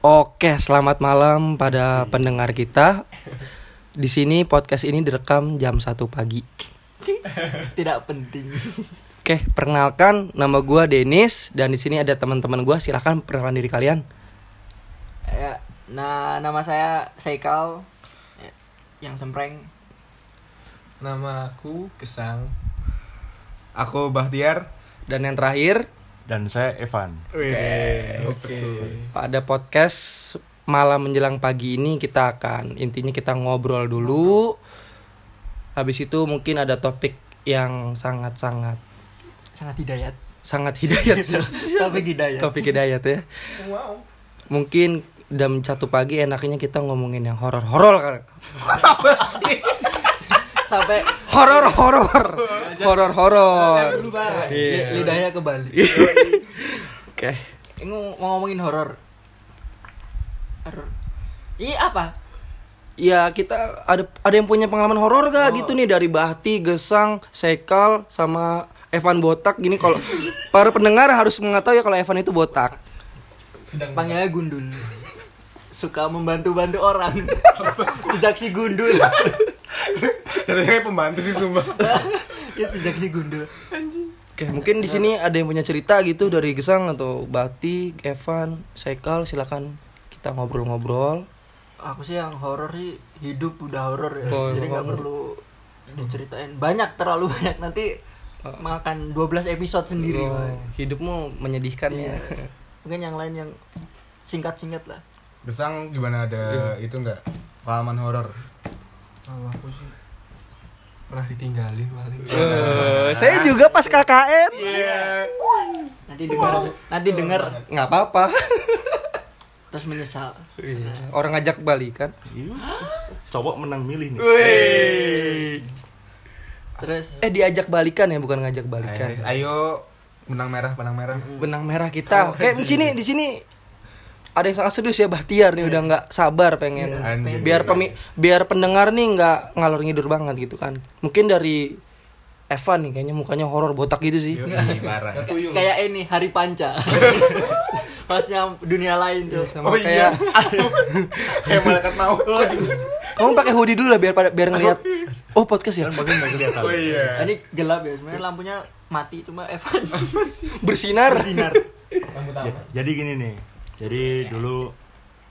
Oke, selamat malam pada pendengar kita. Di sini podcast ini direkam jam 1 pagi. Tidak penting. Oke, perkenalkan nama gua Denis dan di sini ada teman-teman gua. Silahkan perkenalan diri kalian. Ya, nah nama saya Seikal ya, yang cempreng. Nama aku Kesang. Aku Bahtiar. Dan yang terakhir, dan saya Evan. Oke. pada podcast malam menjelang pagi ini kita akan intinya kita ngobrol dulu. Habis itu mungkin ada topik yang sangat-sangat Sangat hidayat. sangat hidayat. Topik hidayat. topik hidayat ya. Mungkin jam satu pagi enaknya kita ngomongin yang horor-horor kan. Sampai Horor horor. Horor horor. Iya. Li- Lidahnya ke Bali. Oke. Ini mau mau ngomongin horor. Horor. Iya apa? Ya kita ada ada yang punya pengalaman horor gak gitu nih dari Bahti, Gesang, Sekal sama Evan botak gini kalau para pendengar harus mengetahui ya kalau Evan itu botak. Panggilnya Gundul. Suka membantu-bantu orang. Sejak si Gundul. Jadi kayak pembantu sih sumpah. Ya sejak si Gundul. Oke, mungkin di sini ada yang punya cerita gitu dari Gesang atau Bahti, Evan, Sekal silakan kita ngobrol-ngobrol. Aku sih yang horor sih hidup udah horor ya. Oh, Jadi nggak perlu diceritain. Banyak terlalu banyak nanti makan 12 episode sendiri. Oh, hidupmu menyedihkan Iya. ya. Mungkin yang lain yang singkat-singkat lah. Kesang gimana ada itu enggak? Pengalaman horor. Kalau aku sih pernah ditinggalin paling. Eh, saya juga pas KKN. Nanti dengar nanti dengar nggak apa-apa. terus menyesal. Iya, Orang ngajak balikan. Iya. Cowok menang milih nih. Terus Eh diajak balikan ya, bukan ngajak balikan. Ayo, ayo benang merah, benang merah. benang merah kita. Kayak di sini di sini ada yang sangat serius ya Bahtiar nih udah nggak sabar pengen Anjir. biar pemi biar pendengar nih nggak ngalor ngidur banget gitu kan. Mungkin dari Evan nih kayaknya mukanya horor botak gitu sih. Parah. Kayak ini hari panca. Pasnya dunia lain tuh. Sama Oh, iya. kayak Kayak malaikat maut. kamu pakai hoodie dulu lah biar pada biar ngeliat. Oh podcast ya. Kan bagian nggak kelihatan. Oh iya. Ini gelap ya, sebenarnya lampunya mati cuma Evan Bersinar. bersinar. Ya, jadi gini nih. Jadi dulu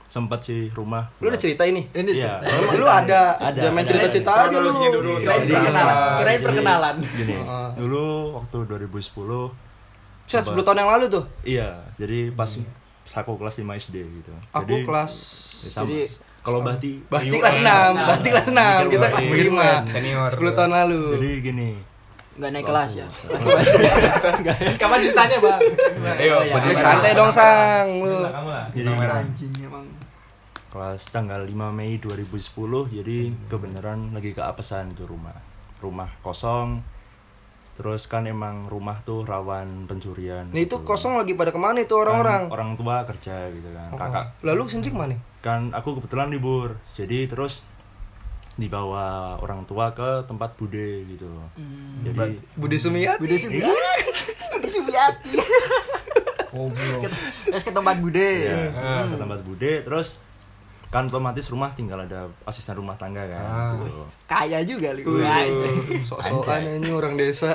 sempat sih rumah. Lu udah cerita ini? Ini Iya. cerita. Lu ada, Ada, Jangan main cerita-cerita aja lu. Dulu. Kirain Jadi, perkenalan, kirain perkenalan. Gini. Dulu waktu 2010 Set, 10 tahun yang lalu tuh. iya, jadi pas aku kelas 5 SD gitu. Aku Jadi, kelas ya sama. jadi- kalau Bahti Bahti kelas 6, Bahti kelas 6, kita kelas Iya, 5. senior. 10 tahun lalu. jadi gini. Enggak naik kelas ya. Kapan ceritanya, Bang? Ayo, iya. merah. santai dong sang lu. Kamu lah. Jadi. Anjing emang. kelas tanggal 5 Mei 2010 jadi kebenaran lagi keapesan tuh rumah rumah kosong terus kan emang rumah tuh rawan pencurian Nah itu gitu. kosong lagi pada ke mana itu Kan orang-orang? orang tua kerja gitu kan kakak Oh. Lalu sendiri ke mana? kan aku kebetulan libur jadi terus dibawa orang tua ke tempat bude gitu Hmm. jadi Budi Sumiat. Bude Sumiati. Bude Sumiati. Terus ke tempat Bude. ya, ke tempat bude terus kan otomatis rumah tinggal ada asisten rumah tangga kan Ah. gitu. Kaya juga lu. Sok-sokan ini orang desa.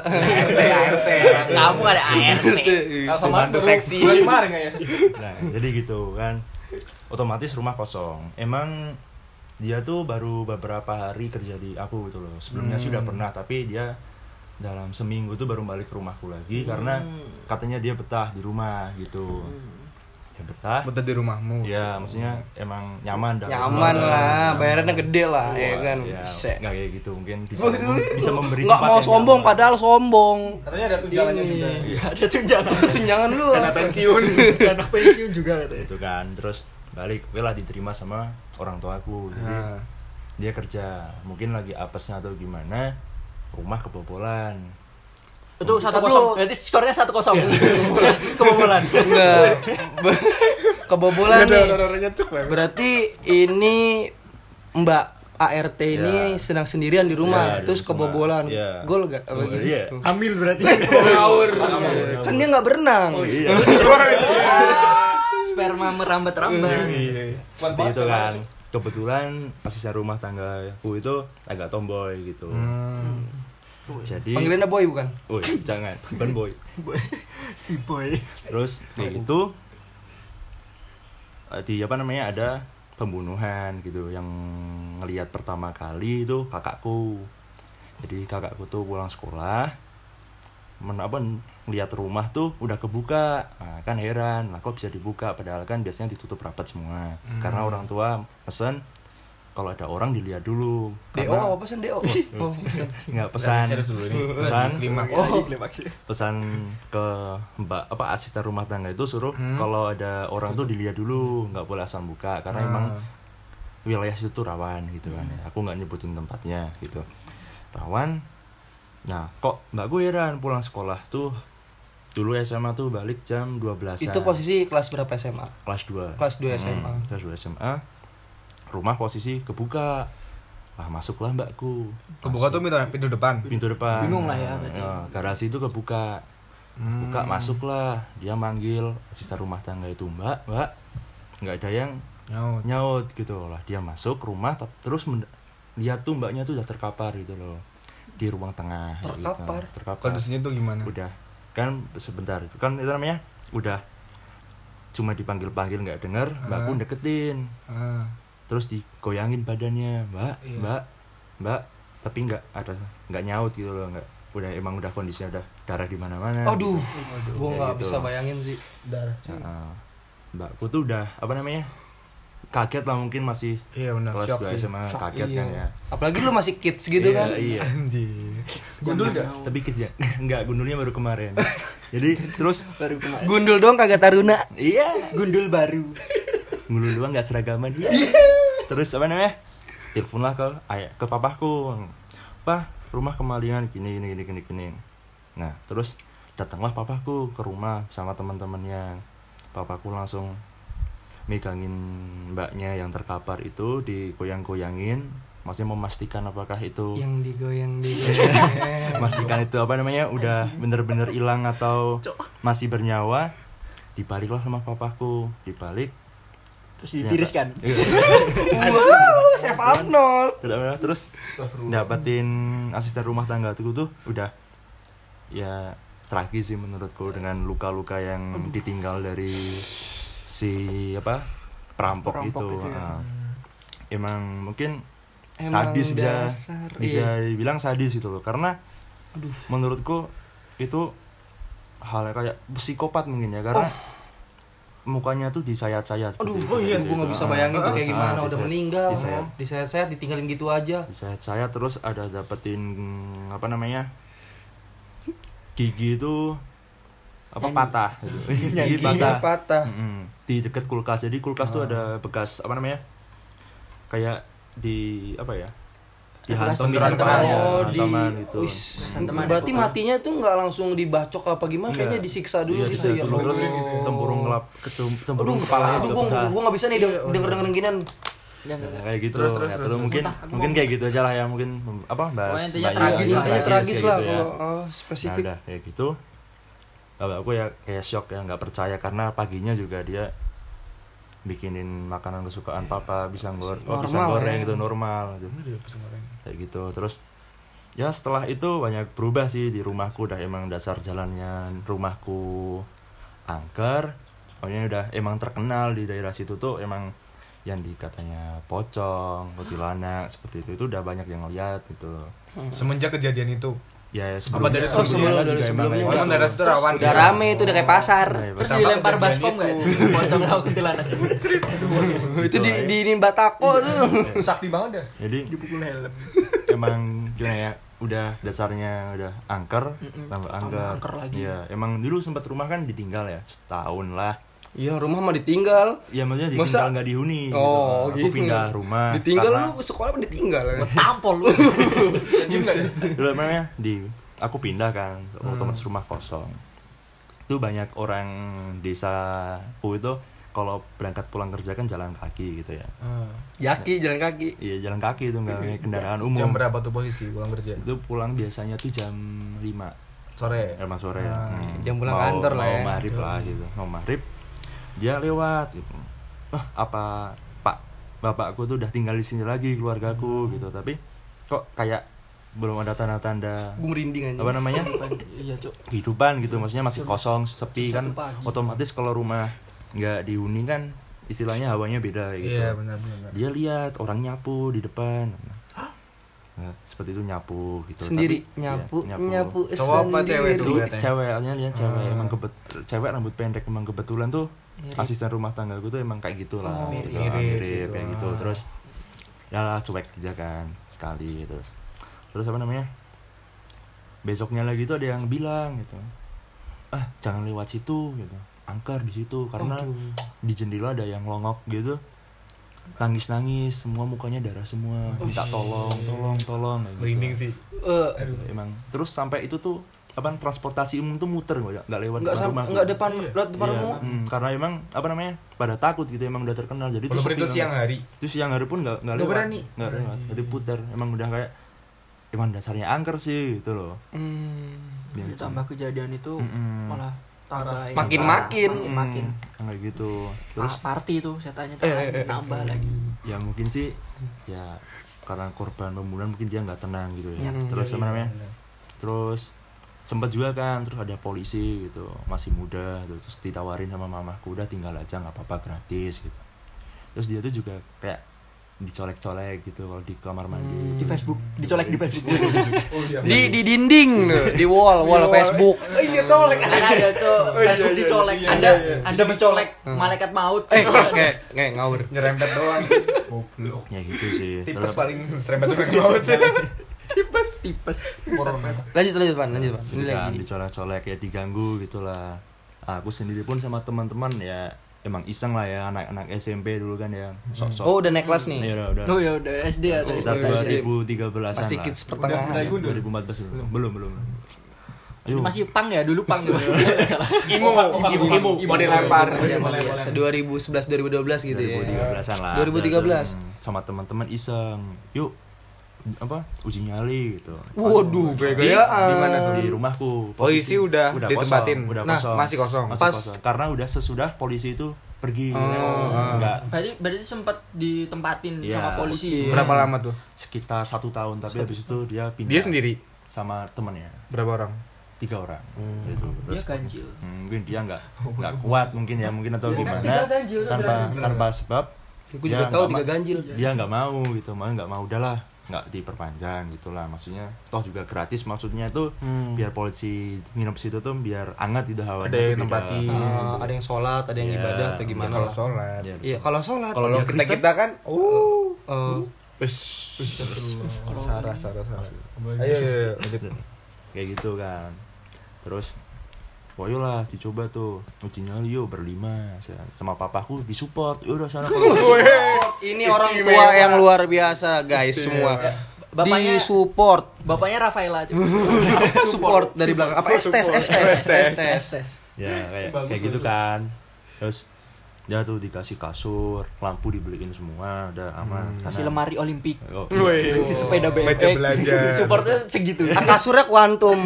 Kamu ada ART. Pembantu seksi. Bulan kemarin ya? Nah, jadi gitu kan. Otomatis rumah kosong. Emang dia tuh baru beberapa hari kerja di aku gitu loh. Sebelumnya sih udah pernah, tapi dia dalam seminggu tuh baru balik ke rumahku lagi karena katanya dia betah di rumah gitu. Ya betah. Betah di rumahmu. Ya, maksudnya emang nyaman dah. Nyaman lah, bayarannya gede lah, ya kan. Ya, nggak kayak gitu mungkin bisa bisa memberi Nggak mau sombong nyaman. padahal sombong. Katanya ada tunjangannya juga. Iya, ada tunjangan. Tunjangan lu. Dana pensiun. Dana pensiun juga katanya. gitu kan terus balik lah diterima sama orang tuaku jadi Nah. dia kerja mungkin lagi apesnya atau gimana rumah kebobolan Itu satu kosong. Berarti skornya satu kosong. Kebobolan. Enggak. Kebobolan nih. Berarti ini Mbak ART ini Ya. sedang sendirian di rumah, Ya, di terus kebobolan. Ya. Gol gak? Apa Oh, gitu? iya. Ambil berarti. Kan dia nggak berenang. oh iya sperma merambat-rambat. Iya. seperti itu kan. kebetulan asisten rumah tangga aku itu agak tomboy gitu. Hmm. jadi Panggilannya boy bukan? Woi, jangan. Bukan boy. Si boy. Terus kayak gitu eh, di apa namanya ada pembunuhan gitu. Yang ngelihat pertama kali itu kakakku. Jadi kakakku tuh pulang sekolah men apa lihat rumah tuh udah kebuka. Nah, kan heran lah kok bisa dibuka? Padahal kan biasanya ditutup rapat semua. Karena orang tua pesen kalau ada orang dilihat dulu. DO Karena- apa pesan DO? Oh, pesan. nggak pesan. Pesan. Lima. Oh, pesan ke mbak apa asisten rumah tangga itu suruh Hmm. kalau ada orang tuh dilihat dulu nggak boleh asal buka. Karena Ah. emang wilayah situ rawan gitu kan aku nggak nyebutin tempatnya gitu. Rawan. Nah kok mbak gue heran pulang sekolah tuh dulu SMA tuh balik jam 12 itu posisi kelas berapa SMA? kelas 2 Kelas 2 SMA. kelas 2 SMA rumah posisi kebuka lah masuklah mbakku Kebuka tuh pintu pintu depan. pintu depan Bingung lah ya, berarti. garasi itu kebuka Hmm. buka masuklah dia manggil asisten rumah tangga itu mbak mbak nggak ada yang Nyaut. nyaut gitu lah dia masuk rumah terus lihat tuh mbaknya tuh udah terkapar gitu loh di ruang tengah gitu. Terkapar? terkapar Kondisinya tuh gimana? udah kan sebentar kan itu namanya udah cuma dipanggil panggil nggak dengar mbakku Ah. deketin Ah. terus digoyangin badannya mbak Iya. mbak mbak tapi nggak ada nggak nyaut gitu loh nggak udah emang udah kondisinya udah darah di mana-mana Aduh, gitu. gua Kayak nggak gitu. bisa bayangin sih. Darah. Nah, mbakku tuh udah apa namanya kaget lah mungkin masih Iya benar. kelas Shock 2 sih. SMA Shock, kaget iya. kan ya. Apalagi lu masih kids gitu Iya, kan. iya. Anjir. Gundul gak? tapi kids ya. Nggak gundulnya baru kemarin. Jadi terus? Baru kemarin. Gundul doang kagak taruna. iya. Gundul baru. Gundul doang nggak seragaman dia. Terus apa namanya? Teleponlah ke ayah ke papaku pak rumah kemalingan gini gini gini gini gini. Nah terus datanglah papaku ke rumah sama teman-temannya. Papaku langsung megangin mbaknya yang terkapar itu digoyang-goyangin maksudnya memastikan apakah itu Yang digoyang digoyang. memastikan itu apa namanya udah bener-bener hilang atau masih bernyawa dibaliklah sama papaku. Dibalik terus ditiriskan. Wow, Chef Arnold. Benar. terus dapetin asisten rumah tangga tuh tuh udah. Ya tragis sih menurutku dengan luka-luka yang ditinggal dari si apa perampok, Perampok itu, itu ya. Ah. emang mungkin Emang sadis bisa dasar, bisa iya. dibilang sadis gitu loh karena menurutku itu hal kayak psikopat mungkin ya karena mukanya tuh disayat-sayat Aduh, oh iya, gitu. gue nggak bisa bayangin tuh kayak Disayat- gimana udah meninggal, disayat- disayat-sayat ditinggalin gitu aja. disayat-sayat terus ada dapetin apa namanya gigi itu apa Yang- patah gitu. Yang gigi giginya patah patah. Mm-mm. di dekat kulkas jadi kulkas tuh ada bekas apa namanya kayak di apa ya dihantam keras. ya, Oh, di hantaman gitu Wis, Hantaman berarti ya, matinya tuh nggak langsung dibacok apa gimana kayaknya Iya. disiksa dulu Iya, gitu ya dulu. terus tempurung ngelap tempurung kepalanya aduh, gua, pecah gua nggak bisa nih denger denger denger ginian. Nah, kayak gitu Terus, terus, Ya, terus, terus. mungkin Muntah, aku mungkin mau- kayak gitu aja lah ya mungkin apa bahas Oh, intinya tragis, Intinya tragis kayak lah gitu ya. kalau oh, nah spesifik. udah kayak gitu kalau aku ya kayak shock ya nggak percaya karena paginya juga dia bikinin makanan kesukaan papa pisang goreng oh, pisang goreng ya. itu normal gitu Iya, pisang goreng. kayak gitu terus ya setelah itu banyak berubah sih di rumahku udah emang dasar jalannya rumahku angker pokoknya udah emang terkenal di daerah situ tuh emang yang dikatanya pocong, kuntilanak seperti itu itu udah banyak yang lihat gitu loh. Semenjak kejadian itu. Ya Apa dari Oh, sebelum- dari sebelumnya Oh, udah- emang daerah itu rawan. Udah rame itu udah kayak pasar. Nah, terus dilempar baskom itu. nggak pocong lawan kuntilanak itu di di ini batako tuh. Sakti banget ya. Jadi dipukul helm emang gimana ya udah dasarnya udah angker tambah Tambah angker, angker lagi. Iya, emang dulu sempat rumah kan ditinggal ya setahun lah Iya, rumah mah ditinggal. ya maksudnya Masa- ditinggal nggak dihuni Oh, gitu. aku gitu. pindah rumah Ditinggal karena- lu sekolah apa ditinggal? tampol lu dulu namanya di aku pindah kan Hmm. otomatis rumah kosong itu banyak orang desa aku itu kalau berangkat pulang kerja kan jalan kaki gitu ya Yaki jalan kaki. iya jalan kaki itu nggak pakai kendaraan umum Jam berapa tuh posisi pulang kerja? itu pulang biasanya tuh jam 5 Sore. emang sore Ah, Hmm. jam pulang Mau- kantor lah mau ya. maghrib lah gitu mau maghrib dia lewat gitu. Ah apa pak bapakku tuh udah tinggal di sini lagi keluargaku gitu. Tapi kok kayak belum ada tanda-tanda gue merinding aja apa namanya? Iya cuk. Kehidupan gitu maksudnya masih kosong sepi kan. Satu pagi. otomatis kalau rumah nggak dihuni kan istilahnya hawanya beda gitu. Iya benar benar. dia lihat orang nyapu di depan. Nah, seperti itu nyapu gitu. Sendiri Tapi, nyapu iya, nyapu Cowok apa cewek tuh? Lihat ya? ceweknya dia cewek. Ah. emang kebet cewek rambut pendek emang kebetulan tuh Mirip. asisten rumah tangga gue tuh emang kayak gitu lah Oh, gitu, mirip. mirip, Mirip kayak gitu. gitu Ah. terus ya lah cuek aja kan sekali terus terus apa namanya besoknya lagi tuh ada yang bilang gitu ah jangan lewat situ gitu angker di situ karena di jendela ada yang longok gitu nangis nangis semua mukanya darah semua minta tolong tolong tolong kayak gitu. Merinding sih. Eh, emang terus sampai itu tuh apa transportasi umum tuh muter nggak nggak lewat nggak depan sam rumahku. nggak depan lewat depan Iya, rumah hmm, karena emang apa namanya pada takut gitu emang udah terkenal jadi itu banget. siang hari. itu siang hari pun nggak nggak Nggak lewat berani. nggak lewat jadi putar emang udah kayak emang dasarnya angker sih gitu loh Hmm. Biar tambah kejadian itu Mm-mm. malah tambah ini. Makin-makin. makin makin Hmm, kayak gitu terus terus party tuh setannya Eh, eh, eh. tambah lagi ya mungkin sih ya karena korban pembunuhan mungkin dia nggak tenang gitu ya Hmm, terus iya, apa namanya benar. terus sempat juga kan terus ada polisi gitu masih muda gitu. terus ditawarin sama mamaku udah tinggal aja nggak apa-apa gratis gitu terus dia tuh juga kayak dicolek-colek gitu kalau di kamar mandi Hmm. di Facebook dicolek di Facebook Oh iya. di di dinding loh, di wall wall Facebook Oh iya colek. ada tuh Oh, iya, Facebook iya, dicolek iya, anda iya, iya. anda mencolek malaikat maut eh kayak kayak ngawur Nyerempet doang. Goblok. ya gitu sih Tipes Terus- paling serempet tuh maut sih. Tipes. Lanjut lanjut pan lanjut pan ini kan lagi. dicolek-colek ya diganggu gitulah aku sendiri pun sama teman-teman ya emang iseng lah ya anak-anak SMP dulu kan ya. Sok-sok. Oh udah naik kelas nih? Ya udah udah. Oh ya udah SD ya sekitar Oh, iya, 2013an masih kids pertengahan gundul? 2014 belum. Belum belum. Ayo. masih pang ya? Dulu pang. Salah Imo, imo, imo, mau dilempar. Zaman biasa 2011 2012 gitu ya? 2013an lah. 2013. Hmm, sama teman-teman iseng. Yuk apa uji nyali gitu waduh gaya-gayaan di mana tuh? di rumahku Polisi udah ditempatin? kosong, udah Nah, kosong masih kosong? masih Pas- kosong karena udah sesudah polisi itu pergi Oh, enggak berarti berarti sempat ditempatin Iya. sama polisi Berapa lama tuh? sekitar satu tahun tapi habis itu dia pindah Dia sendiri. sama temannya Berapa orang? tiga orang Hmm. gitu dia terus ganjil hmm, mungkin dia nggak nggak kuat mungkin ya mungkin atau kan? gimana Tiga ganjil, udah tanpa berani. tanpa sebab dia juga tahu tiga ganjil dia nggak mau gitu mau nggak mau udahlah nggak diperpanjang gitulah maksudnya toh juga gratis maksudnya tuh Hmm. biar polisi nginep situ tuh biar hangat gitu hawanya Ada yang. Ah, ada yang sholat ada yang Iya. ibadah atau Ya, gimana kalau lah. sholat. Iya, iya kalau sholat Kalau Kalau kita Kristen? kita kan, uh, eh, Wes, sarah, sarah, sarah. Ayo, ayo, ayo. kayak gitu kan terus Woyo lah dicoba tuh. Uji nyali yuk berlima sama papaku disupport. Yaudah sana kalau ini orang tua yang luar biasa guys semua. Di Bapaknya- support bapaknya Rafaela cuy support dari belakang. Apa? Estes estes estes. Tes. ya kayak kayak gitu kan. Terus dia tuh dikasih kasur lampu dibeliin semua udah aman. Kasih Nah, lemari olimpik. Oh, Wih. sepeda bebek Meja belajar. supportnya segitu. Ah, kasurnya kuantum.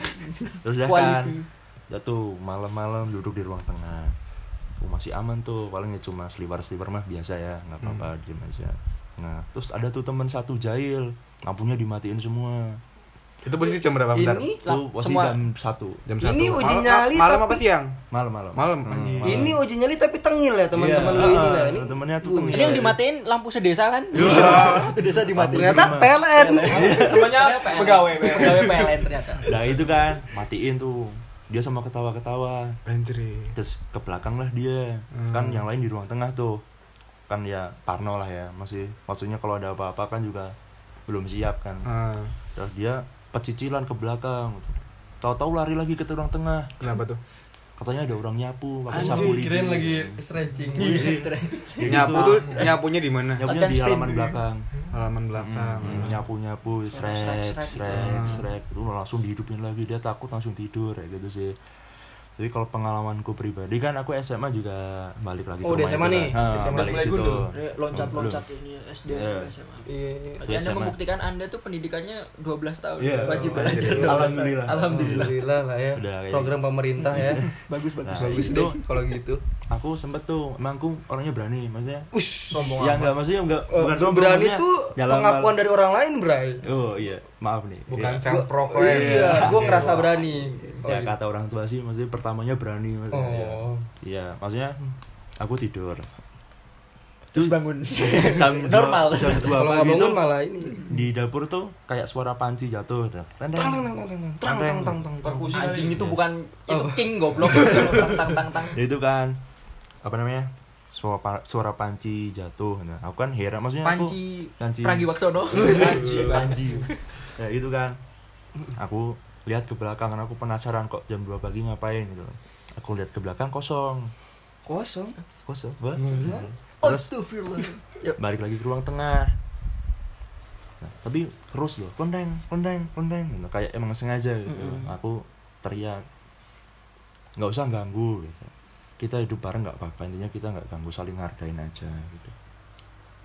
Terus udah Quality. kan udah tuh malam-malam duduk di ruang tengah. Oh, masih aman tuh paling ya cuma seliwer seliwer mah biasa ya nggak apa-apa diem aja. Nah terus ada tuh teman satu jahil lampunya dimatiin semua. Itu posisi jam berapa? Bentar. ini itu posisi semua- jam satu. Jam Ini satu. uji Malam- nyali Malam tapi- apa siang? malam-malam Malam, Hmm, anjing. malam. ini uji nyali tapi tengil ya teman-teman Iya, lu ini ah, lah ini. temennya tuh tengil. ini yang dimatiin lampu sedesa kan? Satu desa dimatiin. Ternyata PLN. Namanya pegawai pegawai PLN ternyata. Nah itu kan matiin tuh dia sama ketawa-ketawa. Anjir. terus ke belakang lah dia. Hmm. kan yang lain di ruang tengah tuh. Kan ya Parno lah ya masih. Maksudnya kalau ada apa-apa kan juga belum siap kan. Ah, terus dia pecicilan ke belakang. Tahu-tahu lari lagi ke ruang tengah. Kenapa tuh? Katanya ada orang nyapu pakai sapu lidi kirain lagi stretching. Nyapu tuh nyapunya di mana? nyapunya di halaman belakang. Halaman belakang. nyapu nyapu Srek, srek srek, srek langsung dihidupin lagi. Dia takut langsung tidur kayak gitu sih tapi kalau pengalamanku pribadi kan aku SMA juga balik lagi Oh, ke di rumah SMA itu nih. kan. Ah, SMA balik mulai situ loncat-loncat ini SD Iya. sampai SMA. Iya. Itu Anda membuktikan Anda tuh pendidikannya 12 tahun. Iya. Wajib belajar. anjir. 12 tahun. Alhamdulillah. Alhamdulillah. Alhamdulillah lah ya. Udah Program pemerintah ya. Bagus bagus. Nah, Bagus deh kalau gitu aku sempet tuh emang aku orangnya berani maksudnya Ush, sombong ya enggak maksudnya enggak uh, eh, bukan sombong berani itu pengakuan dari orang lain bray. Oh iya maaf nih bukan ya. self-proclaim iya gue iya, iya, iya. ngerasa berani. Ya, oh, ya kata orang tua sih maksudnya pertamanya berani maksudnya oh. ya. maksudnya aku tidur. Terus bangun. jam normal. jam dua pagi tuh malah ini. di dapur tuh kayak suara panci jatuh tang tang tang tang terang terang tang anjing itu bukan itu king goblok. Terang terang terang ya itu kan apa namanya suara pa- suara panci jatuh nah aku kan heran maksudnya Panci aku panci Pragiwaksono. panci panci ya gitu kan aku lihat ke belakang kan aku penasaran kok jam 2 pagi ngapain gitu aku lihat ke belakang kosong Kosong. kosong Wah. Hmm. terus Astagfirullah. Yuk. balik lagi ke ruang tengah nah, tapi terus loh klendeng klendeng klendeng gitu. kayak emang sengaja gitu Mm-mm. aku teriak nggak usah ganggu gitu kita hidup bareng nggak apa-apa intinya kita nggak ganggu saling hargain aja gitu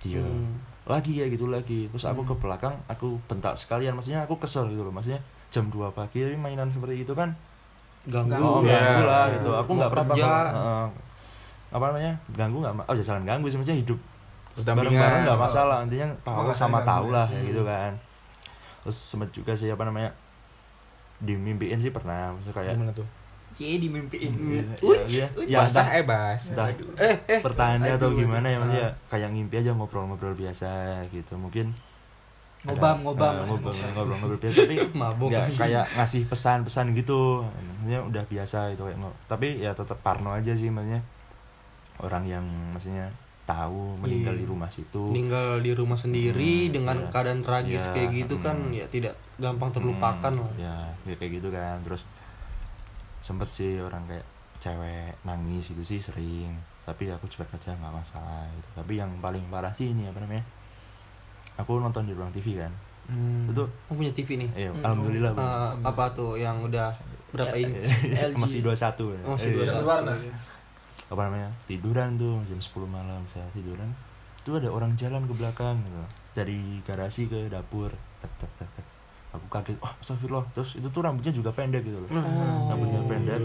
dia Hmm. lagi ya gitu lagi terus aku ke belakang aku bentak sekalian maksudnya aku kesel gitu loh maksudnya jam 2 pagi mainan seperti itu kan Ganggu. oh, Iya. ganggu lah gitu aku nggak apa-apa kerja. kok. Heeh. apa namanya ganggu nggak oh ya jangan ganggu sih maksudnya hidup bareng-bareng nggak masalah intinya tahu sama tahu lah Hmm. gitu kan terus sempet juga sih apa namanya dimimpiin sih pernah maksudnya kayak Gimana tuh? Cie dimimpiin. ya, Uj, ya, uj. ya, Basah entah, eh bas. entah Eh eh. pertanda atau gimana ya maksudnya kayak ngimpi aja ngobrol-ngobrol biasa gitu mungkin Ngobam, ngobam. eh, ngobrol ngobrol-ngobrol biasa tapi Mabuk. nggak kayak ngasih pesan-pesan gitu maksudnya udah biasa itu kayak ngo- tapi ya tetap parno aja sih maksudnya orang yang maksudnya tahu meninggal Iya. di rumah situ meninggal di rumah sendiri Hmm, dengan iya. keadaan tragis Iya, kayak gitu kan hmm. ya tidak gampang terlupakan Hmm, lah. ya kayak kayak gitu kan terus sempet sih orang kayak cewek nangis itu sih sering tapi aku cuek aja nggak masalah gitu. tapi yang paling parah sih ini apa namanya aku nonton di ruang TV kan Hmm. itu Aku punya TV nih. eh, Hmm. alhamdulillah Bu. Eh, apa tuh yang udah berapa Ya, inch? LG. masih 21 ya. Masih Eh, dua iya. satu. Berwarna. apa namanya tiduran tuh jam 10 malam saya tiduran itu ada orang jalan ke belakang gitu dari garasi ke dapur tek tek tek tek aku kaget wah astagfirullah terus itu tuh rambutnya juga pendek gitu loh Oh. rambutnya pendek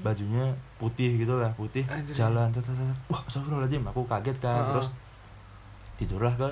bajunya putih gitu lah putih Anjir. jalan tek, tek. wah astagfirullahaladzim aku kaget kan Ah. terus tidurlah ke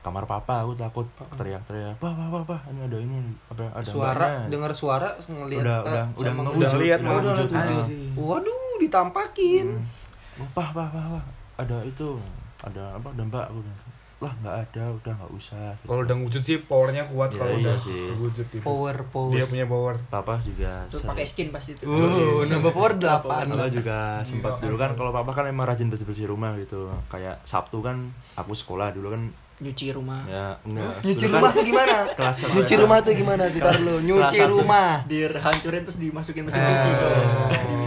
kamar papa aku takut teriak-teriak apa apa apa ini ada ini apa ada Suara mbaknya." dengar suara ngelihat Udah- eh, udah- udah. Udah lihat, Oh, udah. Anjing. Waduh, ditampakin. Hmm. Oh, pah, pah, pah, pah. Ada itu, ada apa? Ada mbak aku bilang. Lah nggak ada, udah nggak usah. gitu. Kalau udah wujud sih powernya kuat Ya, kalau iya udah sih. wujud itu. Power pose. Dia punya power. papa juga. Terus sering- pakai skin pasti itu. Uh, nambah power 8. Papa juga sempat Iya. dulu kan kalau papa kan emang rajin bersih bersih rumah gitu. Kayak Sabtu kan aku sekolah dulu kan Nyuci rumah. ya enggak. Nyuci dulu rumah kan tuh gimana? kelas satu Nyuci rumah tuh gimana? Ditar lu. Nyuci Kelas satu. rumah. Dihancurin terus dimasukin mesin Eh, cuci, coy.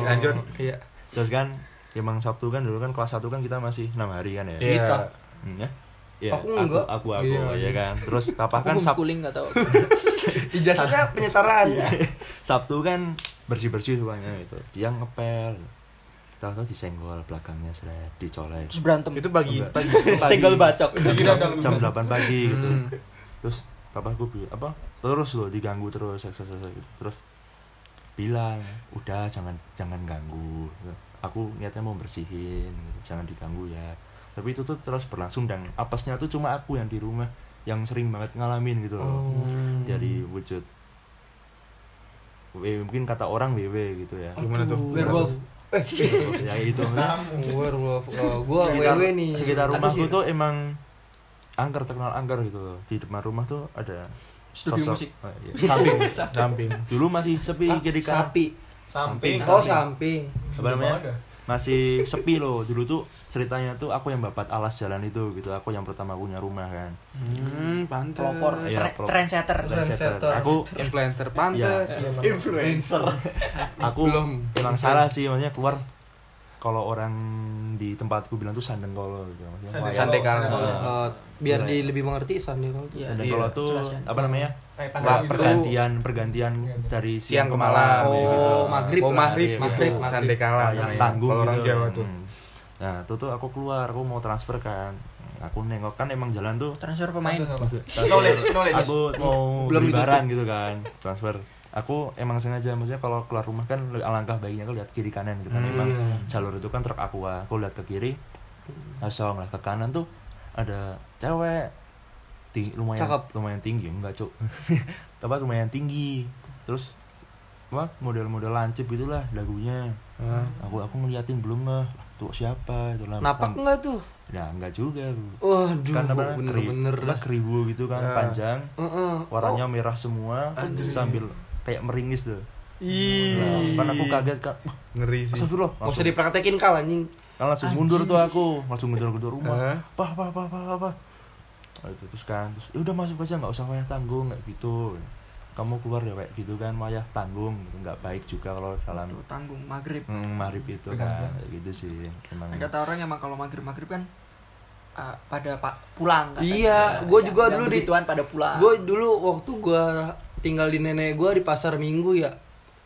Lanjut. Iya. Terus kan emang Sabtu kan dulu kan kelas 1 kan kita masih enam hari kan ya. Iya. Kita. Hmm, ya? Ya, Aku enggak. Aku aku, Iya. ya kan. Terus Aku kan Sabtu nggak tahu. Ijazahnya penyetaraan. Sabtu kan bersih-bersih semuanya gitu. Dia ngepel. Kita tahu disenggol belakangnya seret, dicolek. Terus berantem. Itu pagi. Senggol bacok. Jam, 8 pagi gitu. Hmm. Terus papaku bilang apa? Terus loh diganggu terus eksersis gitu. Terus bilang, "Udah jangan jangan ganggu." Aku niatnya mau bersihin, gitu. jangan diganggu ya. Tapi itu tuh terus berlangsung dan apesnya tuh cuma aku yang di rumah yang sering banget ngalamin gitu loh. Oh. Jadi wujud W- mungkin kata orang WW gitu ya. Gimana tuh? Werewolf. Eh, ya itu werewolf. Oh, gua sekitar, wewe nih. sekitar rumahku tuh emang angker terkenal angker gitu loh. di depan rumah tuh ada Studio sosok- musik. Oh, iya. Samping. Samping. dulu masih sepi Ah, kiri kanan sapi. Samping. Oh, samping. apa namanya masih sepi loh dulu tuh ceritanya tuh aku yang babat alas jalan itu gitu aku yang pertama punya rumah kan Hmm, pantes. Pelopor. Tre- pelopor. Trendsetter. Trendsetter. aku influencer pantes. Iya. Influencer. aku Belum. emang salah sih maksudnya keluar kalau orang di tempatku bilang tuh sandeng kolo gitu Maksudnya wayang- Sandekala. Eh, biar di lebih mengerti sandi kalau Iya. Iya, kolo tuh jelaskan. apa namanya gitu. pergantian pergantian dari Siang siang, ke malam. Oh, gitu. maghrib Oh maghrib, Iya, maghrib, maghrib. Sandekala yang namanya. tanggung Kalau orang gitu. Jawa tuh. Hmm. nah itu tuh aku keluar aku mau transfer kan aku nengok kan emang jalan tuh transfer pemain transfer- Knowledge, knowledge. aku mau Belum barang gitu kan transfer aku emang sengaja maksudnya kalau keluar rumah kan alangkah baiknya aku lihat kiri kanan gitu kan Hmm. emang jalur itu kan truk aqua aku lihat ke kiri kosong lah ke kanan tuh ada cewek Ting- lumayan Cakep. lumayan tinggi enggak cuk tempat lumayan tinggi terus apa model-model lancip gitulah dagunya Ah. aku aku ngeliatin belum nggak tuh siapa itu lah napak Kan- enggak tuh ya enggak juga Bu. waduh kan keri- apa, dah keribu gitu kan Ah. panjang Heeh. warnanya merah semua Anjir. sambil kayak meringis tuh. Ih. nah, kan aku kaget kan wah, Ngeri sih. astagfirullah Nggak usah dipraktekin kal anjing. Kan langsung mundur tuh aku. Langsung mundur ke rumah. Hah? apa apa apa apa apa Nah, itu terus kan terus ya udah masuk aja nggak usah wayah tanggung nggak gitu. Kamu keluar ya kayak gitu kan wayah tanggung. Gitu. nggak baik juga kalau dalam Tuh, tanggung maghrib. Hmm, marip itu kan kayak gitu sih emang. Kata orang emang kalau maghrib maghrib kan uh, pada pak pulang katanya. Iya, gua Yang- juga dulu di- begituan pada pulang. gue dulu waktu gue tinggal di nenek gue di pasar minggu ya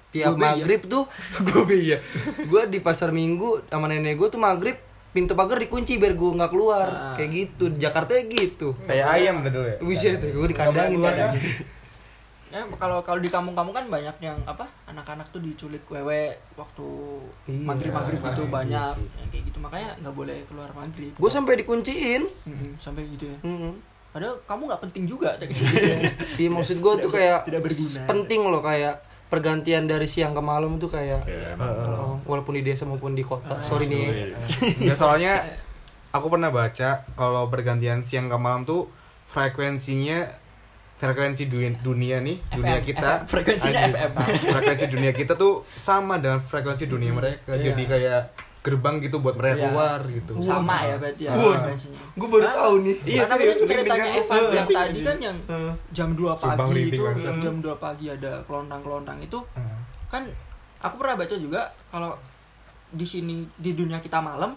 tiap Gobe, ya? maghrib tuh gue ya gue di pasar minggu sama nenek gue tuh maghrib pintu pagar dikunci biar gue nggak keluar Ah. kayak gitu di Jakarta ya gitu Kayak ayam betul ya. Buset, gue dikandangin kan. ya kalau kalau di kampung-kampung kan banyak yang apa anak-anak tuh diculik wewe waktu Iya, maghrib maghrib gitu iya banyak yang kayak gitu makanya nggak boleh keluar maghrib Gue sampai dikunciin. Mm-mm, sampai gitu ya Mm-mm. Padahal kamu nggak penting juga Iya maksud gue tuh kayak tidak berguna. penting loh kayak pergantian dari siang ke malam tuh kayak ya, oh, walaupun di desa maupun di kota. Sorry nih. Ya soalnya aku pernah baca kalau pergantian siang ke malam tuh frekuensinya frekuensi dunia, dunia nih FM, dunia kita FM, frekuensinya anjing, FM. frekuensi dunia kita tuh sama dengan frekuensi dunia mereka Iya. jadi kayak gerbang gitu buat mereka Iya. keluar gitu sama ya berarti ya. Gue baru tahu nih. Iya, serius, ceritanya merinding Evan yang tadi kan yang jam 2 Sumpah pagi itu jam 2 pagi ada kelontang-kelontang itu Hmm. kan aku pernah baca juga kalau di sini di dunia kita malam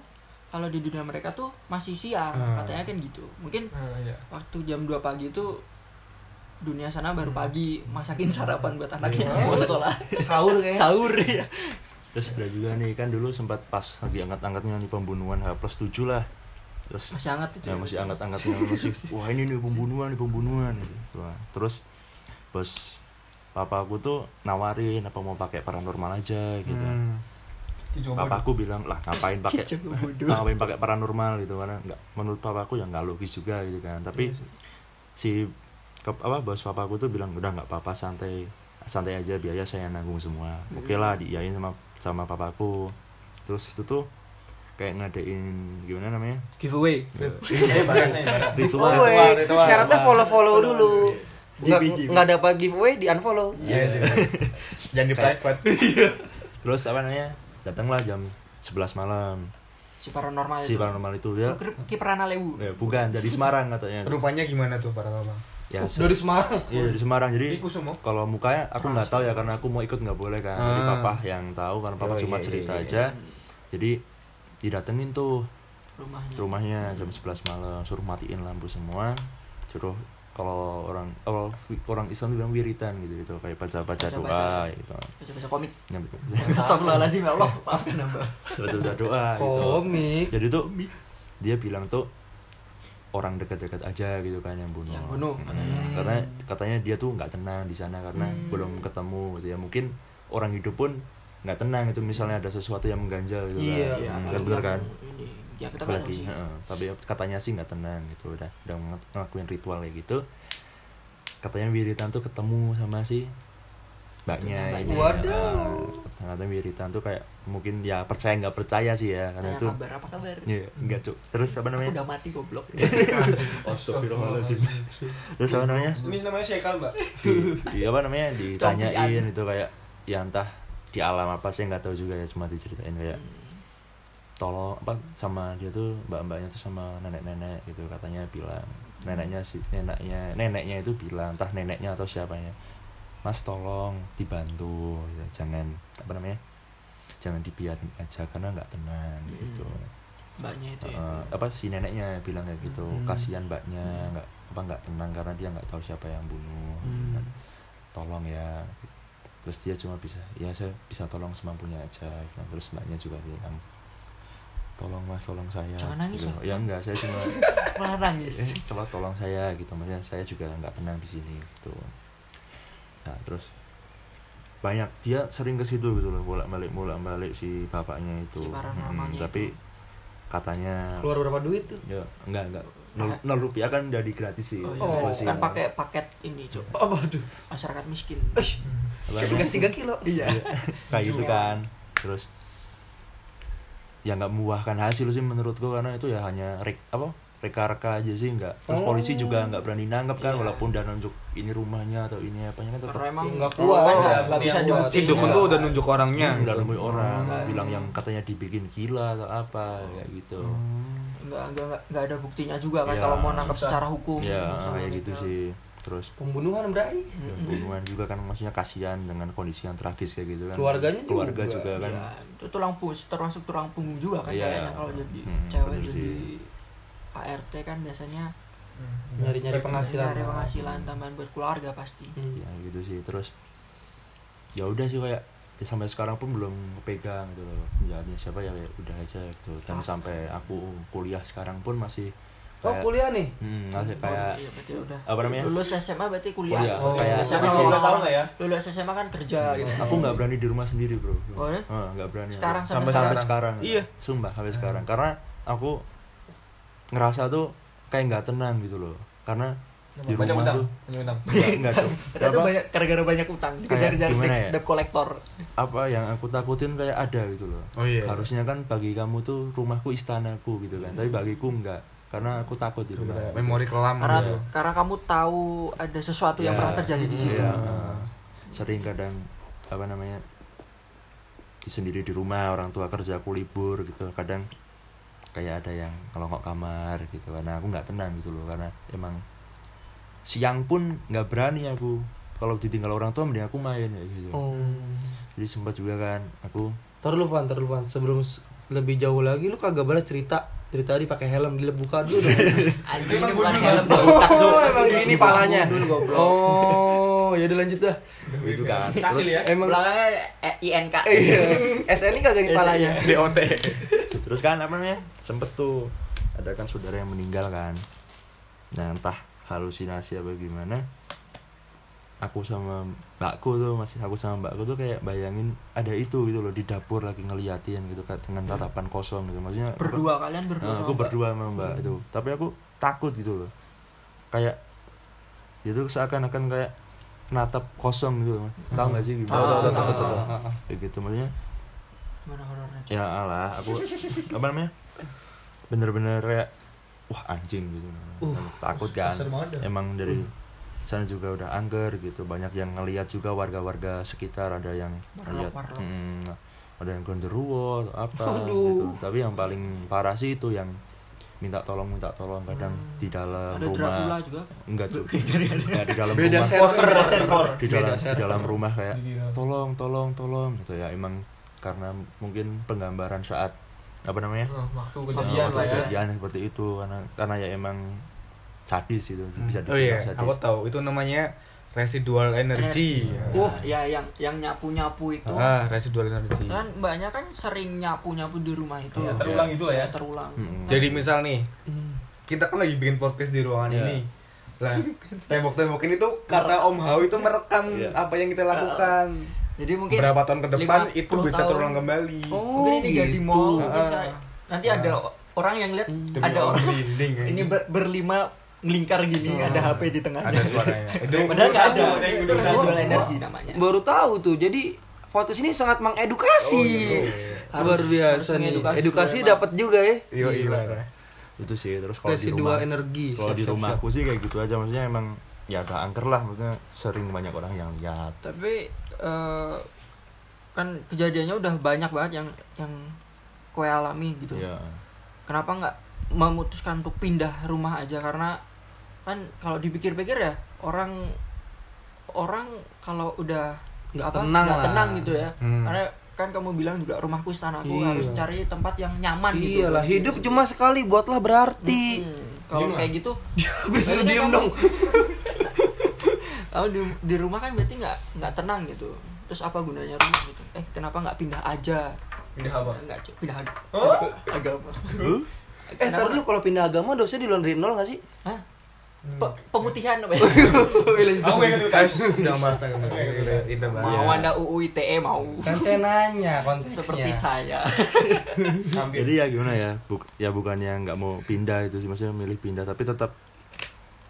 kalau di dunia mereka tuh masih siang Hmm. katanya kan gitu mungkin Ah, iya. waktu jam 2 pagi itu dunia sana baru Hmm. pagi masakin sarapan buat anaknya Iya. mau sekolah Sahur kayak. sahur ya terus ada juga nih kan dulu sempat pas lagi angkat-angkatnya nih pembunuhan H plus 7 lah. Terus masih hangat itu ya masih angkat-angkatnya masih wah ini nih pembunuhan nih pembunuhan. Gitu. Wah, terus bos papa aku tuh nawarin apa mau pakai paranormal aja gitu. Hmm. Dicoba papaku bilang lah ngapain pakai ngapain pakai paranormal gitu karena nggak menurut papaku ya nggak logis juga gitu kan. Tapi si ke, apa bos papaku tuh bilang udah nggak apa-apa santai santai aja biaya saya nanggung semua. Oke lah diiyain sama sama papaku. Terus itu tuh kayak ngadain gimana namanya? Giveaway. Weh. ritual. syaratnya follow-follow dulu. Nggak dapat giveaway di unfollow. Iya, jangan- jangan di private. Terus apa namanya? Datanglah jam 11 malam. Si paranormal si itu paranormal itu dia lewu. Ya, bukan dari Semarang katanya. Rupanya gimana tuh para lama ya se- Dari Semarang. iya dari Semarang. Jadi kalau mukanya aku nggak tahu ya karena aku mau ikut nggak boleh kan. Jadi Ah. papa yang tahu karena papa Oh, cuma iya, cerita iya, iya. aja jadi didatengin tuh. Rumahnya. Rumahnya jam 11 malam. Suruh matiin lampu semua. Suruh kalau orang kalau orang Islam bilang wiritan gitu gitu. Kayak baca baca doa gitu. Baca-baca komik. Ya. Astagfirullahaladzim ya Allah. Maafkan hamba. Baca baca doa gitu. Komik. jadi tuh dia bilang tuh orang dekat-dekat aja gitu kan yang bunuh, Yang bunuh, Mm, katanya. karena katanya dia tuh nggak tenang di sana karena Hmm. belum ketemu gitu ya. Mungkin orang hidup pun nggak tenang itu misalnya ada sesuatu yang mengganjal gitu Iya, kan. Iya, Hmm, kan bener kan? Ini. Ya kita apalagi sih. heeh, tapi katanya sih nggak tenang gitu udah udah ng- ngelakuin ritual kayak gitu. Katanya wiritan tuh ketemu sama si mbaknya Mbaknya. Waduh. Heeh, katanya wiritan tuh kayak mungkin ya percaya nggak percaya sih ya karena itu kabar apa kabar Iya, enggak cuk. Terus apa namanya? udah mati goblok Astagfirullahaladzim. Terus apa namanya? Ini namanya Syekal, Mbak. Di, di apa namanya? Ditanyain itu kayak ya entah di alam apa sih nggak tahu juga ya cuma diceritain kayak tolong apa sama dia tuh mbak-mbaknya tuh sama nenek-nenek gitu katanya bilang neneknya si neneknya neneknya itu bilang entah neneknya atau siapanya mas tolong dibantu gitu. jangan apa namanya jangan dibiarin aja karena nggak tenang gitu mbaknya itu ya Eh, apa si neneknya bilang kayak gitu Hmm. kasihan mbaknya nggak apa nggak tenang karena dia nggak tahu siapa yang bunuh Hmm. Dan tolong ya terus dia cuma bisa ya saya bisa tolong semampunya aja Nah, terus mbaknya juga bilang tolong mas tolong saya nangis, gitu. ya. ya enggak saya cuma malah eh, nangis coba tolong saya gitu maksudnya saya juga nggak tenang di sini gitu nah terus banyak dia sering ke situ gitu loh bolak balik bolak balik si bapaknya itu Si paranormalnya Mm, tapi itu. katanya Keluar berapa duit tuh? ya enggak enggak nol, nol rupiah kan udah di gratis sih oh, iya. Oh, kan pakai paket ini cok Apa tuh? masyarakat miskin? Gas 3 kilo. iya kayak gitu kan terus ya nggak membuahkan hasil sih menurutku karena itu ya hanya rek apa reka-reka aja sih nggak terus polisi juga nggak berani nangkep kan Iya. walaupun udah nunjuk ini rumahnya atau ini apanya kan tetap karena emang Nggak kuat. kan nggak Iya, nggak bisa dibuktiin Si dukun tuh udah nunjuk orangnya. Hmm, udah nemuin orang Oh. bilang yang katanya dibikin gila atau apa kayak gitu nggak nggak nggak- nggak ada buktinya juga kan Iya. kalau mau nangkap secara hukum ya Sama kayak gitu gitu. sih terus Pembunuhan bray. ya, pembunuhan juga kan maksudnya kasihan dengan kondisi yang tragis kayak gitu kan Keluarganya keluarga juga. juga, kan Iya, itu tulang punggung termasuk tulang punggung juga kan Iya. kayaknya kalau jadi Hmm, cewek jadi sih. ART kan biasanya Nyari-nyari penghasilan. nyari penghasilan tambahan buat keluarga pasti Hmm. ya gitu sih terus ya udah sih kayak ya sampai sekarang pun belum kepegang gitu loh penjahatnya siapa ya kayak udah aja gitu dan Kelas. sampai aku kuliah sekarang pun masih Oh, kayak- kuliah nih. hmm, masih kayak Oh, iya, berarti udah apa namanya lulus SMA berarti kuliah Kuliah, Oh, kayak biasanya masih- Udah tahun ya. lulus SMA kan kerja gitu aku nggak berani di rumah sendiri bro Oh, ya? Ah, nggak berani. Sekarang sampai sampai sekarang. sekarang Iya. sumpah sampai sekarang karena aku ngerasa tuh kayak nggak tenang gitu loh. Karena di Banyak rumah utang, tuh banyak utang. nggak nggak tuh Apa? banyak gara-gara banyak utang. Dikejar-kejar ya? debt collector. Apa yang aku takutin kayak ada gitu loh. Oh iya. harusnya kan bagi kamu tuh rumahku istanaku gitu kan. Tapi bagiku enggak karena aku takut di rumah Memori kelam karena gitu. karena kamu tahu ada sesuatu yang Ya, pernah terjadi di situ. iya, uh, sering kadang apa namanya di sendiri di rumah orang tua kerja aku libur gitu. Kadang kayak ada yang ngelongok kamar gitu karena aku nggak tenang gitu loh karena emang siang pun nggak berani aku kalau ditinggal orang tua mending aku main ya gitu Oh. jadi sempat juga kan aku Ntar lu Van, ntar lu Van. Sebelum lebih jauh lagi lu kagak balas cerita dari tadi pakai helm dibuka dulu dong. anjing ini Emang bukan helm botak oh, emang gini palanya. Goblok. Oh, ya udah lanjut dah. gitu kan Cakil ya. Emang belakangnya eh, INK iya. SN ini kagak di palanya. DOT. Terus kan apa namanya sempet tuh ada kan saudara yang meninggal kan. Nah entah halusinasi apa gimana aku sama mbakku tuh masih aku sama mbakku tuh kayak bayangin ada itu gitu loh di dapur lagi ngeliatin gitu kan dengan tatapan kosong gitu. Maksudnya berdua kalian berdua Nah, sama aku Mbak. berdua sama mbak itu. Tapi aku takut gitu loh. Kayak itu seakan-akan kayak natap kosong gitu loh tahu nggak sih gimana? Tahu, tahu, tahu, tahu, tahu. tahu. kayak gitu maksudnya gimana horornya ya alah aku apa namanya? Bener-bener kayak wah anjing gitu. Uh, takut kan? banget dah. emang dari sana juga udah angker gitu. Banyak yang ngelihat juga warga-warga sekitar ada yang ngeliat Warlock-warlock. hmm, ada yang gondoruo atau apa Aduh. gitu tapi yang paling parah sih itu yang minta tolong minta tolong kadang di dalam ada Dracula rumah juga? Enggak tuh enggak di dalam Beda rumah. server. Server. di dalam Beda di dalam rumah kayak tolong tolong tolong gitu ya. Emang karena mungkin penggambaran saat apa namanya Oh, waktu kejadian waktu lah ya. seperti itu karena karena ya emang sadis itu bisa Oh iya, sadis aku tahu itu namanya residual energy. Wah, ya yang yang nyapu-nyapu itu. Ah, residual energy. Kan mbaknya kan sering nyapu-nyapu di rumah itu. Iya, terulang itu lah ya. Terulang. Mm-mm. Jadi misal nih, kita kan lagi bikin podcast di ruangan Iya. ini. Lah, tembok-tembok ini tuh kata Om Hao itu merekam Iya. apa yang kita lakukan. Jadi mungkin Berapa tahun ke depan 50 itu bisa tahun. terulang kembali. Oh, mungkin ini jadi gitu. mall mungkin Ah. saya- nanti ada orang yang lihat Demi ada orang merinding, ya. ini ber- berlima ngelingkar gini ada HP di tengahnya. Ada suaranya. Itu Padahal nggak ada. Ada Itu residual energi namanya. Baru tahu tuh. Jadi podcast ini sangat mengedukasi. Harus- Luar biasa harus nih. mengedukasi Edukasi juga, dapat juga ya. Iya, iya. itu sih terus kalau di rumah energi. kalau di rumahku sih kayak gitu aja maksudnya emang ya udah angker lah maksudnya sering banyak orang yang lihat Tapi eh, kan kejadiannya udah banyak banget yang yang kue alami gitu. ya Kenapa nggak memutuskan untuk pindah rumah aja karena kan kalau dipikir-pikir ya orang orang kalau udah Nggak apa, tenang nggak lah. tenang gitu ya Hmm. karena kan kamu bilang juga rumahku istanaku Iya. harus cari tempat yang nyaman gitu Iyalah, hidup cuma sekali, buatlah berarti. Hmm, kalau kayak gitu Gue disuruh diem kamu- dong. Kalau di, di rumah kan berarti nggak nggak tenang gitu. Terus apa gunanya rumah gitu? Eh kenapa nggak pindah aja? Pindah apa? nggak pindah ag- Oh? agama. Eh, Kenapa ntar dulu kalau pindah agama dosanya diluarin nol gak sih? Hah? Pe- pemutihan apa ya? Aku yang Eh, sedang bahas mau anda UU ITE mau. Kan saya nanya konteksnya. seperti saya. Jadi ya gimana ya? Buk ya bukannya nggak mau pindah itu sih maksudnya milih pindah tapi tetap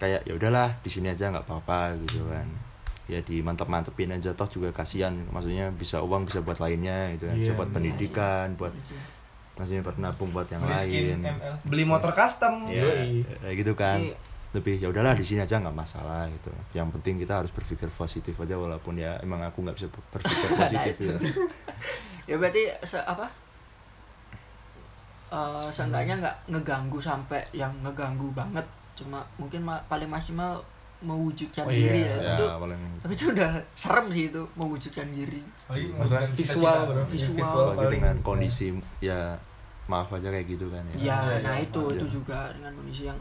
kayak ya udahlah di sini aja nggak apa-apa gitu kan. Ya dimantep-mantepin aja toh juga kasihan maksudnya bisa uang bisa buat lainnya gitu kan. Bisa Iya, buat iya pendidikan, buat maksudnya buat nabung buat yang lain. ML. Beli motor custom. Ya, kayak gitu kan. Iya. Lebih ya udahlah di sini aja nggak masalah gitu. Yang penting kita harus berpikir positif aja walaupun ya emang aku nggak bisa berpikir positif itu. gitu. ya berarti se apa Eh seenggaknya nggak ngeganggu sampai yang ngeganggu banget cuma mungkin ma- paling maksimal mewujudkan Oh iya, diri ya, Ya, itu paling tapi itu udah serem sih itu mewujudkan diri Maksudnya mewujudkan visual cita-cita. bro. Visual. apalagi paling dengan kondisi ya maaf aja kayak gitu kan ya. ya iya, nah iya. itu Iya. itu juga dengan kondisi yang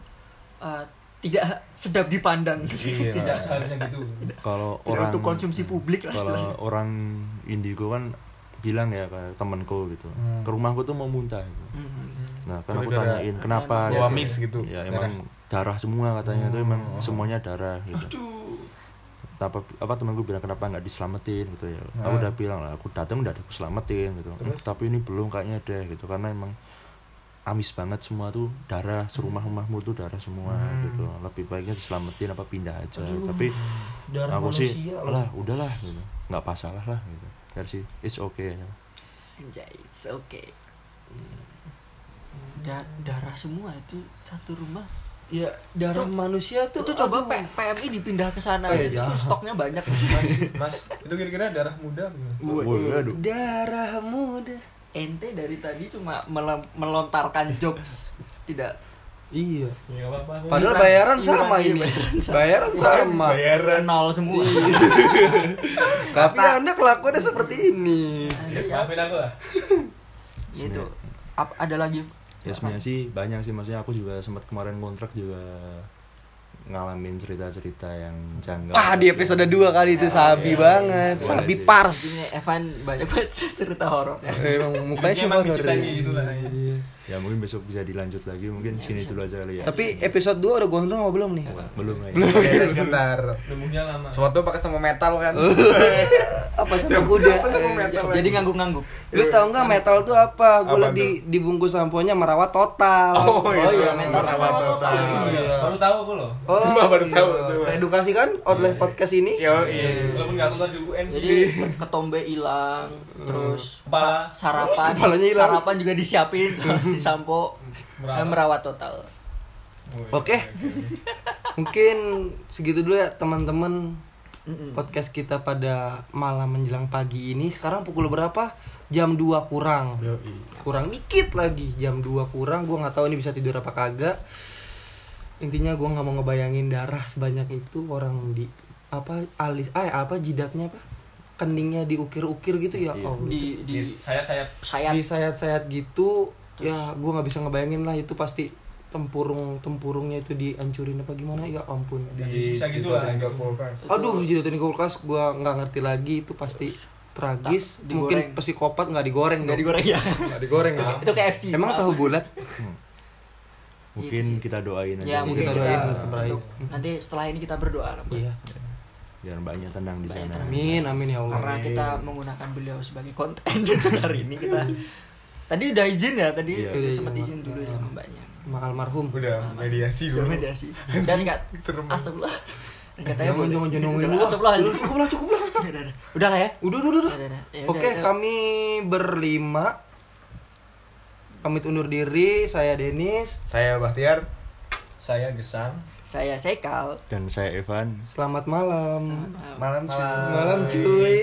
eh, tidak sedap dipandang Iya. Tidak seharusnya gitu. kalau orang untuk konsumsi publik lah kalau orang indigo kan bilang ya kayak temanku gitu Hmm. ke rumahku tuh mau muntah gitu. Mhm. Nah kan aku tanyain kenapa gitu. miss gitu. ya emang darah semua katanya itu emang Oh. semuanya darah gitu apa apa temanku bilang kenapa nggak diselamatin gitu ya aku Ah. udah bilang lah aku datang udah aku selamatin gitu Terus? tapi ini belum kayaknya deh gitu karena emang amis banget semua tuh darah serumah rumahmu tuh darah semua Hmm. gitu lebih baiknya diselamatin apa pindah aja tapi Darah aku sih lah udahlah gitu nggak masalah lah gitu versi it's okay ya. Anjay, it's okay. Da- darah semua itu satu rumah. Ya, darah manusia tuh Itu coba aduh. P- PMI dipindah ke sana Eh, itu jangan. stoknya banyak. Mas, itu kira-kira darah muda? Woi, aduh. Darah muda. Ente dari tadi cuma melontarkan jokes. Tidak. Iya. Ya apa-apa. Padahal bayaran iuran- sama iya, ini. bayaran sama. Bayaran sama. Bayaran. nol semua. Tapi Anda kelakuannya seperti ini. Ya, maafin aku lah. Itu. Ada lagi ya sebenarnya sih banyak sih maksudnya aku juga sempat kemarin kontrak juga ngalamin cerita-cerita yang janggal Ah, di episode 2 kali itu sabi banget. Boleh Sabi sih. pars. Ini Evan banyak banget cerita horor. Emang mukanya sih horor. gitu lah. Ya mungkin besok bisa dilanjut lagi mungkin sini dulu aja kali ya Tapi episode 2 udah gondrong apa belum nih? belum ya Oke, sebentar. Nemunya lama. Suatu pakai sama metal kan. Apa sama kuda? Apa sama metal? Jadi ngangguk-ngangguk. Lu tau nggak metal tuh apa? Gue di dibungkus samponya merawat total. Oh, Oh iya, mental Merawat merawat total. total. Iya. Baru tahu aku loh. Oh, Semua baru iya. tahu. Teredukasi kan oleh podcast ini? Yo, iya. Walaupun nggak tahu juga UN. Jadi ketombe hilang, terus sarapan, sarapan juga disiapin sampo Merawat. merawat, merawat total. Oke. Mungkin segitu dulu ya teman-teman podcast kita pada malam menjelang pagi ini. Sekarang pukul berapa? Jam 2 kurang. Kurang dikit lagi. Jam 2 kurang. Gua nggak tahu ini bisa tidur apa kagak. Intinya gua nggak mau ngebayangin darah sebanyak itu orang di apa alis eh apa jidatnya apa keningnya diukir-ukir gitu ya Iya. Allah Di di Sayap-sayap. sayap di sayat-sayat gitu ya gua nggak bisa ngebayangin lah itu pasti tempurung tempurungnya itu dihancurin apa gimana? Ya ampun. Disisa gitu lah. Di kulkas. aduh jidatin kulkas gua nggak ngerti lagi itu pasti tragis. Tak, mungkin psikopat nggak digoreng nggak digoreng ya. nggak digoreng itu, ya itu KFC. emang tahu bulat? Mungkin Gitu kita doain aja Ya mungkin Kita kita, doain untuk- nanti setelah ini kita berdoa lah. Iya. Biar mbaknya tenang di sana. amin amin ya Allah. Karena kita menggunakan beliau sebagai konten untuk hari ini kita Tadi udah izin ya tadi Iya. udah Udah sempat izin, izin dulu ya sama mbaknya. mak almarhum Udah mediasi dulu. mediasi. Dan enggak astagfirullah. Katanya jangan boleh. jangan jangan ngomongin Jangan, lu cukup lah cukup lah Udah, udah, udah. Udah lah ya. udah udah udah, udah Udah, udah. Oke, udah, ya. kami berlima pamit undur diri. Saya Denis. Saya Bahtiar. Saya Gesang. Saya Sekal. dan saya Evan Selamat malam. Selamat malam. Malam cuy. Malam. Malam cuy.